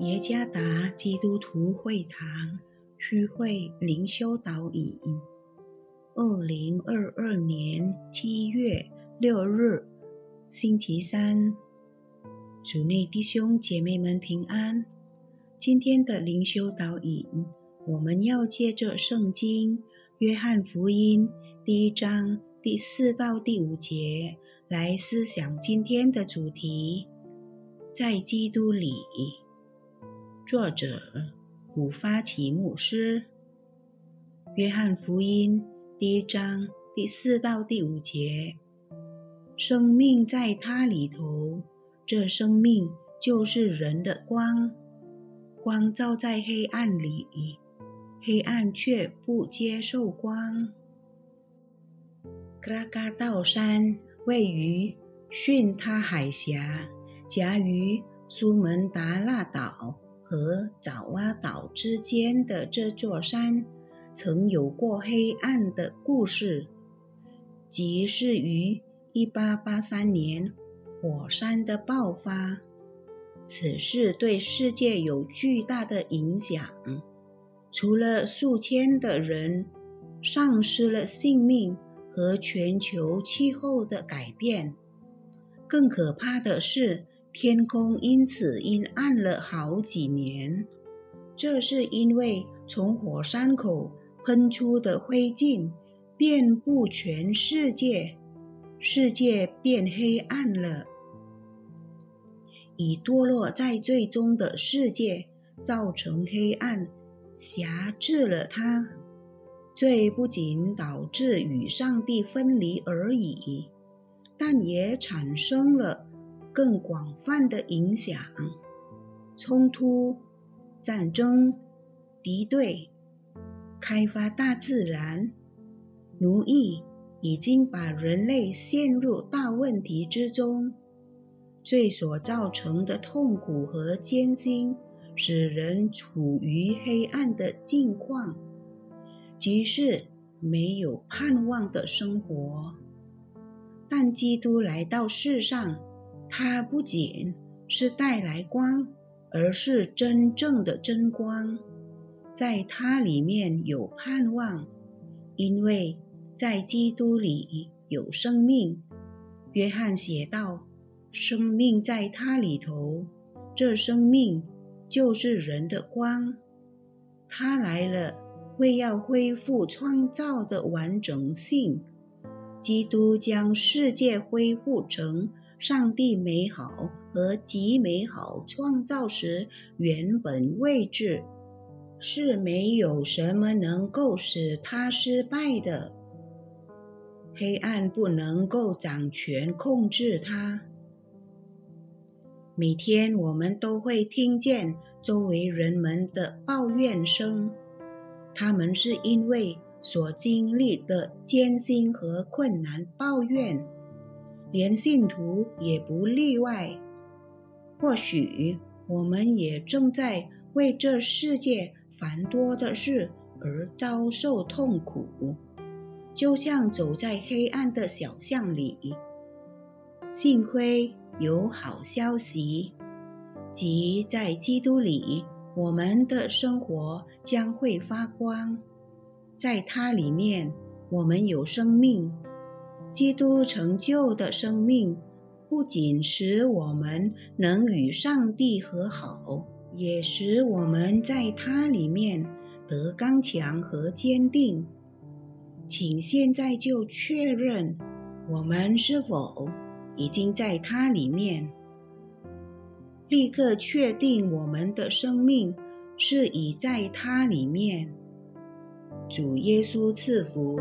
耶加达基督徒会堂区会灵修导引，二零二二年七月六日，星期三，主内弟兄姐妹们平安。今天的灵修导引，我们要借着圣经《约翰福音》第一章第四到第五节来思想今天的主题，在基督里。作者古发奇牧师，《约翰福音》第一章第四到第五节：生命在他里头，这生命就是人的光。光照在黑暗里，黑暗却不接受光。格拉嘎道山位于逊他海峡，夹于苏门答腊岛。和爪哇岛之间的这座山，曾有过黑暗的故事，即是于1883年火山的爆发。此事对世界有巨大的影响，除了数千的人丧失了性命和全球气候的改变，更可怕的是。天空因此阴暗了好几年，这是因为从火山口喷出的灰烬遍布全世界，世界变黑暗了。以堕落在最终的世界造成黑暗，辖制了他。罪不仅导致与上帝分离而已，但也产生了。更广泛的影响，冲突、战争、敌对、开发大自然、奴役，已经把人类陷入大问题之中。罪所造成的痛苦和艰辛，使人处于黑暗的境况，即是没有盼望的生活。但基督来到世上。它不仅是带来光，而是真正的真光，在它里面有盼望，因为在基督里有生命。约翰写道：“生命在它里头，这生命就是人的光。它来了，为要恢复创造的完整性。基督将世界恢复成。”上帝美好和极美好创造时原本位置，是没有什么能够使它失败的。黑暗不能够掌权控制它。每天我们都会听见周围人们的抱怨声，他们是因为所经历的艰辛和困难抱怨。连信徒也不例外。或许我们也正在为这世界繁多的事而遭受痛苦，就像走在黑暗的小巷里。幸亏有好消息，即在基督里，我们的生活将会发光。在它里面，我们有生命。基督成就的生命，不仅使我们能与上帝和好，也使我们在他里面得刚强和坚定。请现在就确认，我们是否已经在他里面？立刻确定我们的生命是已在他里面。主耶稣赐福。